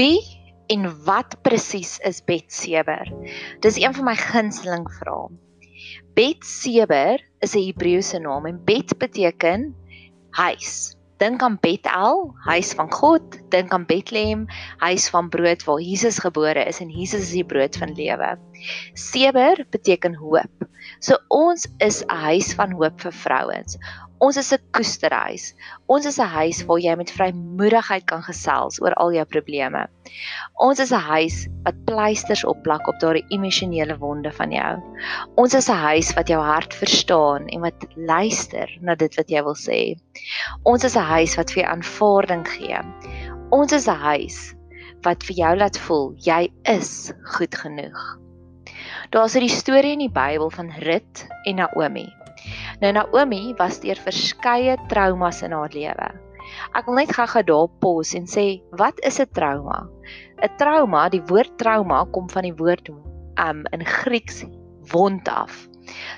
Wie en wat presies is Betseber? Dis een van my gunsteling vrae. Betseber is 'n Hebreëse naam en Bet beteken huis. Dink aan Bethel, huis van God, dink aan Bethlehem, huis van brood waar Jesus gebore is en Jesus is die brood van lewe. Seber beteken hoop. So ons is 'n huis van hoop vir vrouens. Ons is 'n koesterhuis. Ons is 'n huis waar jy met vrymoedigheid kan gesels oor al jou probleme. Ons is 'n huis wat pleisters opplak op daardie emosionele wonde van jou. Ons is 'n huis wat jou hart verstaan en wat luister na dit wat jy wil sê. Ons is 'n huis wat vir jou aanvaarding gee. Ons is 'n huis wat vir jou laat voel jy is goed genoeg. Daar's 'n storie in die Bybel van Rut en Naomi. Nou Naomi was deur verskeie traumas in haar lewe. Ek wil net gou-gou daar pos en sê, wat is 'n trauma? 'n Trauma, die woord trauma kom van die woord um in Grieks wond af.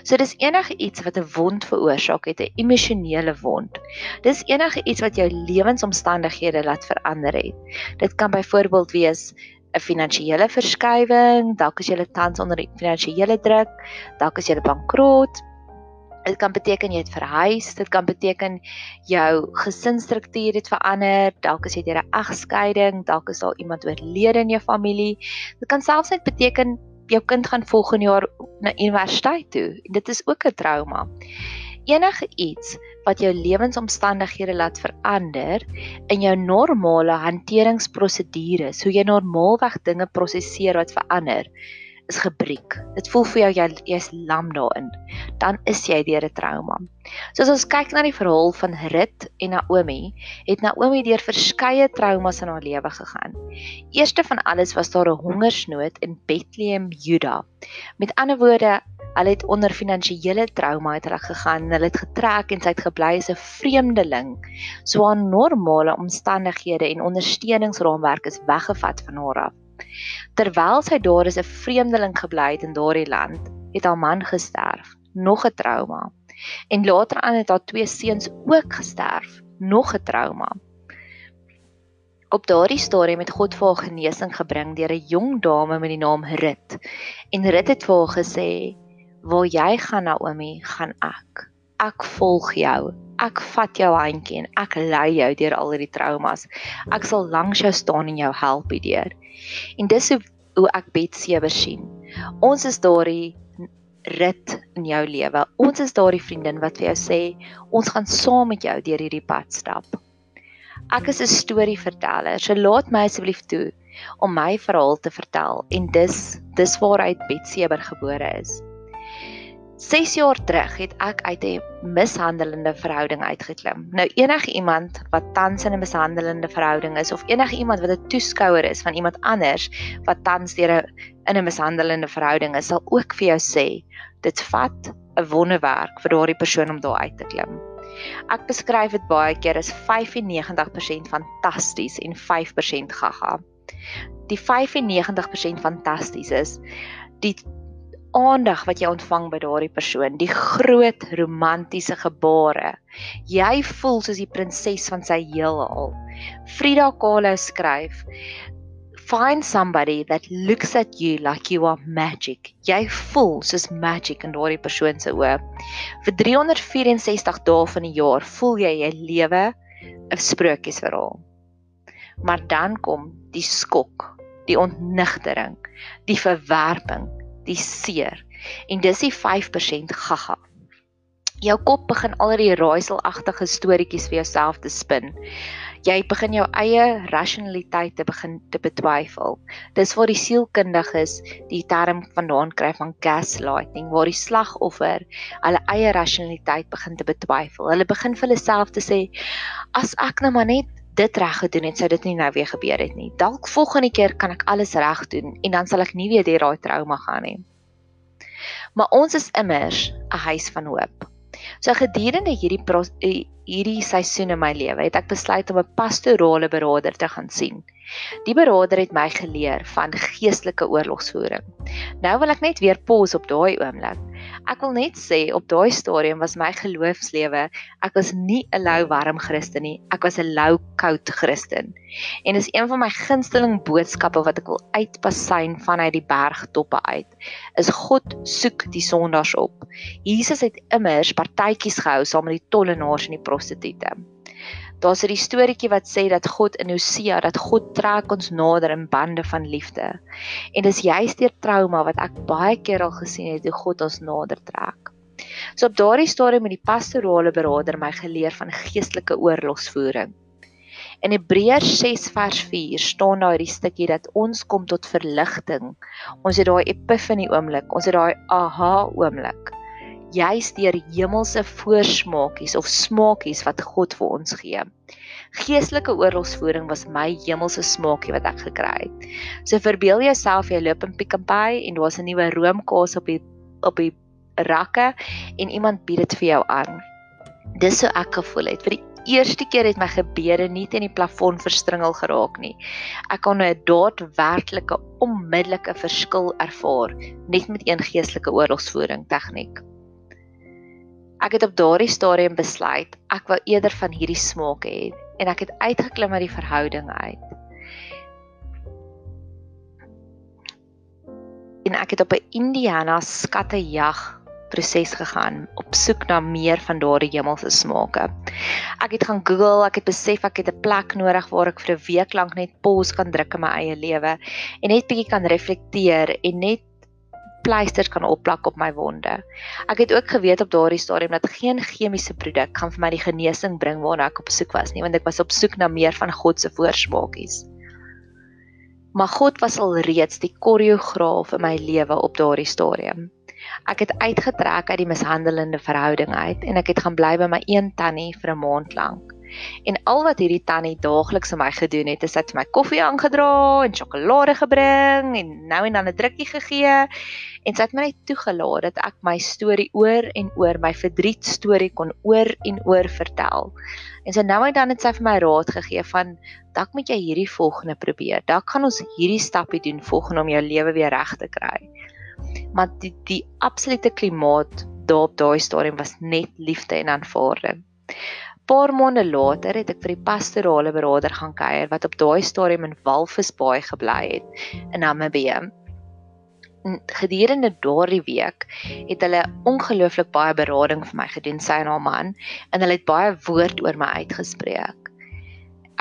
So dis enige iets wat 'n wond veroorsaak het, 'n emosionele wond. Dis enige iets wat jou lewensomstandighede laat verander het. Dit kan byvoorbeeld wees 'n finansiële verskywing, dalk is jy tans onder finansiële druk, dalk is jy bankrot, Dit kan beteken jy het verhuis, dit kan beteken jou gesinsstruktuur het verander, dalk is jy deur 'n egskeiding, dalk is daar iemand oorlede in jou familie. Dit kan selfs net beteken jou kind gaan volgende jaar na universiteit toe. Dit is ook 'n trauma. Enige iets wat jou lewensomstandighede laat verander in jou normale hanteringsprosedures, hoe jy normaalweg dinge prosesseer wat verander, is gebreek. Dit voel vir jou jy jy's lam daarin. Dan is jy deur 'n trauma. So as ons kyk na die verhaal van Rut en Naomi, het Naomi deur verskeie traumas in haar lewe gegaan. Eerste van alles was daar 'n hongersnood in Bethlehem, Juda. Met ander woorde, hulle het onder finansiële trauma uit hulle gegaan. Hulle het getrek en sy het gebly as 'n vreemdeling. So aan normale omstandighede en ondersteuningsraamwerk is weggevat van haar af. Terwyl sy daar as 'n vreemdeling gebly het in daardie land, het haar man gesterf, nog 'n trauma. En later aan het haar twee seuns ook gesterf, nog 'n trauma. Op daardie stadium het God vir haar genesing gebring deur 'n jong dame met die naam Rut. En Rut het vir haar gesê: "Waar jy gaan, Naomi, gaan ek. Ek volg jou. Ek vat jou handjie en ek lei jou deur al hierdie traumas. Ek sal langs jou staan en jou help hierdeur." En dis hoe, hoe ek Betsewe sien. Ons is daardie rit in jou lewe. Ons is daardie vriendin wat vir jou sê, ons gaan saam met jou deur hierdie pad stap. Ek is 'n storieverteller. So laat my asseblief toe om my verhaal te vertel en dis dis waaruit Betsewe gebore is. 6 jaar terug het ek uit 'n mishandelende verhouding uitgeklim. Nou enige iemand wat tans in 'n mishandelende verhouding is of enige iemand wat 'n toeskouer is van iemand anders wat tans deur 'n in 'n mishandelende verhouding is, sal ook vir jou sê dit vat 'n wonderwerk vir daardie persoon om daar uit te klim. Ek beskryf dit baie keer as 95% fantasties en 5% gaga. Die 95% fantasties is die aandag wat jy ontvang by daardie persoon, die groot romantiese gebare. Jy voel soos die prinses van sy heelal. Frida Kahlo skryf Find somebody that looks at you like you are magic. Jy voel soos magic in daardie persoon se oë. Vir 364 dae van die jaar voel jy jy lewe 'n sprokiesverhaal. Maar dan kom die skok, die ontnigtering, die verwerping, die seer. En dis die 5% gaga. Jou kop begin al die raaiselagtige storieetjies vir jouself te spin. Jy begin jou eie rasionaliteit te begin te betwyfel. Dis waar die sielkundiges die term vandaan kry van gaslighting, waar die slagoffer hulle eie rasionaliteit begin te betwyfel. Hulle begin vir hulle self te sê as ek nou maar net dit reg gedoen het, sou dit nie nou weer gebeur het nie. Dalk volgende keer kan ek alles reg doen en dan sal ek nie weer deur daai trauma gaan nie. Maar ons is immers 'n huis van hoop. So gedurende hierdie hierdie seisoen in my lewe het ek besluit om 'n pastorale beraader te gaan sien. Die beraader het my geleer van geestelike oorlogsvoering. Nou wil ek net weer pause op daai oomblik Ek wil net sê op daai stadium was my geloofslewe, ek was nie 'n lou warm Christen nie, ek was 'n lou koud Christen. En dis een van my gunsteling boodskappe wat ek wil uitpasyn vanuit die bergtoppe uit. Is God soek die sondaars op. Jesus het immers partytjies gehou saam met die tollenaars en die prostituie. Daar's 'n storieetjie wat sê dat God in Hosea dat God trek ons nader in bande van liefde. En dis juist deur trauma wat ek baie keer al gesien het hoe God ons nader trek. So op daardie stadium met die pastorale beraader my geleer van geestelike oorlogsvoering. In Hebreërs 6 vers 4 staan daar hierdie stukkie dat ons kom tot verligting. Ons het daai epifanie oomblik, ons het daai aha oomblik juis deur hemelse voorsmaakies of smaakies wat God vir ons gee. Geestelike oorlogsvoering was my hemelse smaakie wat ek gekry het. So verbeel jouself jy loop in Pick n Pay en daar's 'n nuwe roomkaas op die op die rakke en iemand bied dit vir jou aan. Dis so ek gevoel het. Vir die eerste keer het my gebede nie teen die plafon verstringel geraak nie. Ek kon 'n daadwerklike onmiddellike verskil ervaar net met een geestelike oorlogsvoering tegniek. Ek het op daardie stadium besluit ek wou eerder van hierdie smaak hê en ek het uitgeklim uit die verhouding uit. En ek het op 'n Indiana skattejag proses gegaan op soek na meer van daardie hemelse smake. Ek het gaan Google, ek het besef ek het 'n plek nodig waar ek vir 'n week lank net pause kan druk in my eie lewe en net bietjie kan reflekteer en net pleisters kan opplak op my wonde. Ek het ook geweet op daardie stadium dat geen chemiese produk gaan vir my die genesing bring waarna ek op soek was nie, want ek was op soek na meer van God se voorsmaakies. Maar God was al reeds die koreograaf in my lewe op daardie stadium. Ek het uitgetrek uit die mishandelende verhouding uit en ek het gaan bly by my een tannie vir 'n maand lank. En al wat hierdie tannie daagliks vir my gedoen het, is dat sy my koffie aangedra en sjokolade gebring en nou en dan 'n drukkie gegee en sy het my net toegelaat dat ek my storie oor en oor my verdriet storie kon oor en oor vertel. En so nou en dan het sy vir my raad gegee van dalk moet jy hierdie volgende probeer. Dalk gaan ons hierdie stappie doen volgende om jou lewe weer reg te kry. Maar die die absolute klimaat daar op daai stadium was net liefde en aanvaarding paar maande later het ek vir die pastorale beraader gaan kuier wat op daai stadium in Walvisbaai gebly het in Namibië. Gedurende daardie week het hulle ongelooflik baie berading vir my gedoen sy en haar man en hulle het baie woord oor my uitgespreek.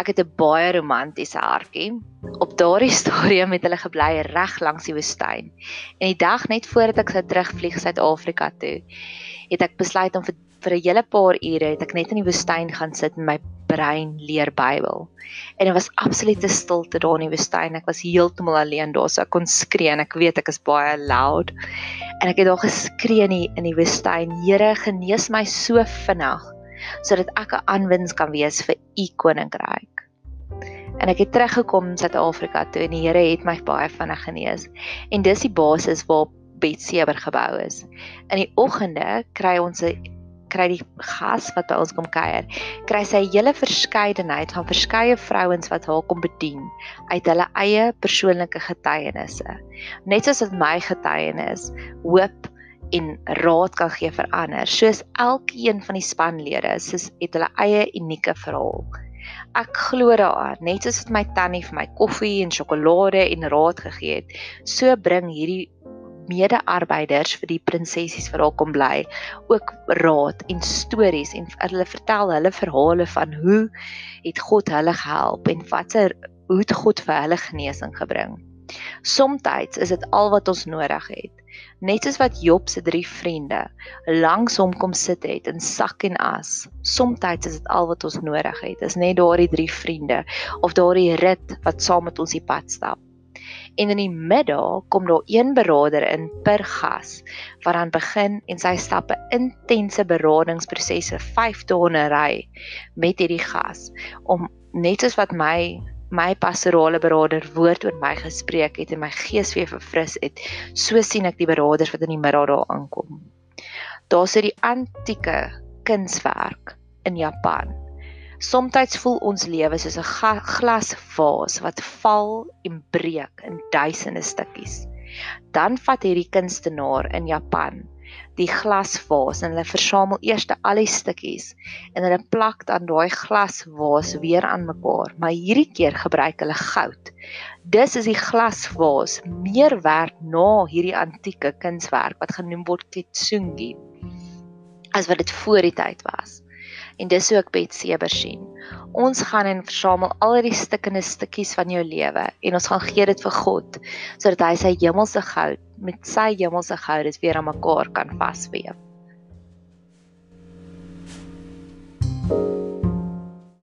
Ek het 'n baie romantiese hartjie. Op daardie stadium het hulle gebly reg langs die woestyn. En die dag net voordat ek sou terugvlieg Suid-Afrika toe, het ek besluit om vir vir 'n hele paar ure het ek net in die woestyn gaan sit en my brein leer Bybel. En dit was absolute stilte daar in die woestyn. Ek was heeltemal alleen daar, so ek kon skree en ek weet ek is baie loud. En ek het daar geskree in die, in die woestyn: "Here, genees my so vinnig sodat ek 'n aanwins kan wees vir u koninkryk." En ek het teruggekom in Suid-Afrika toe en die Here het my baie vinnig genees. En dis die basis waarop Betseber gebou is. In die oggende kry ons 'n kry die gas wat by ons kom kuier, kry sy 'n hele verskeidenheid van verskeie vrouens wat haar kom bedien uit hulle eie persoonlike getuienisse. Net soos dit my getuienis hoop en raad kan gee vir ander, soos elkeen van die spanlede, soos het hulle eie unieke verhaal. Ek glo daaraan, net soos wat my tannie vir my koffie en sjokolade en raad gegee het, so bring hierdie mede-arbeiders vir die prinsessies vir haar kom bly ook raad en stories en hulle vertel hulle verhale van hoe het God hulle gehelp en watter hoe het God vir hulle genesing gebring. Somstyds is dit al wat ons nodig het. Net soos wat Job se drie vriende langs hom kom sit het in sak en as. Somstyds is dit al wat ons nodig het. Is net daardie drie vriende of daardie rit wat saam met ons die pad stap en in die middag kom daar een beraader in per gas wat dan begin en sy stap 'n intense beradingsproses vir 5 dae in 'n ry met hierdie gas om net soos wat my my pastorale beraader woord oor my gespreek het en my gees weer verfris het so sien ek die beraders wat in die middag daar aankom. Daar's dit die antieke kunswerk in Japan Somstyds voel ons lewe soos 'n glasvaas wat val en breek in duisende stukkies. Dan vat hierdie kunstenaar in Japan die glasvaas en hulle versamel eers al die stukkies en hulle plak dan daai glasvaas weer aan mekaar, maar hierdie keer gebruik hulle goud. Dis is die glasvaas meer werd na hierdie antieke kunswerk wat genoem word kintsugi as wat dit voor die tyd was. En dis hoe ek Bet Seber sien. Ons gaan en versamel al die stukkende stukkies van jou lewe en ons gaan gee dit vir God sodat hy sy hemelse goud met sy hemelse goud dit weer aan mekaar kan vasweef.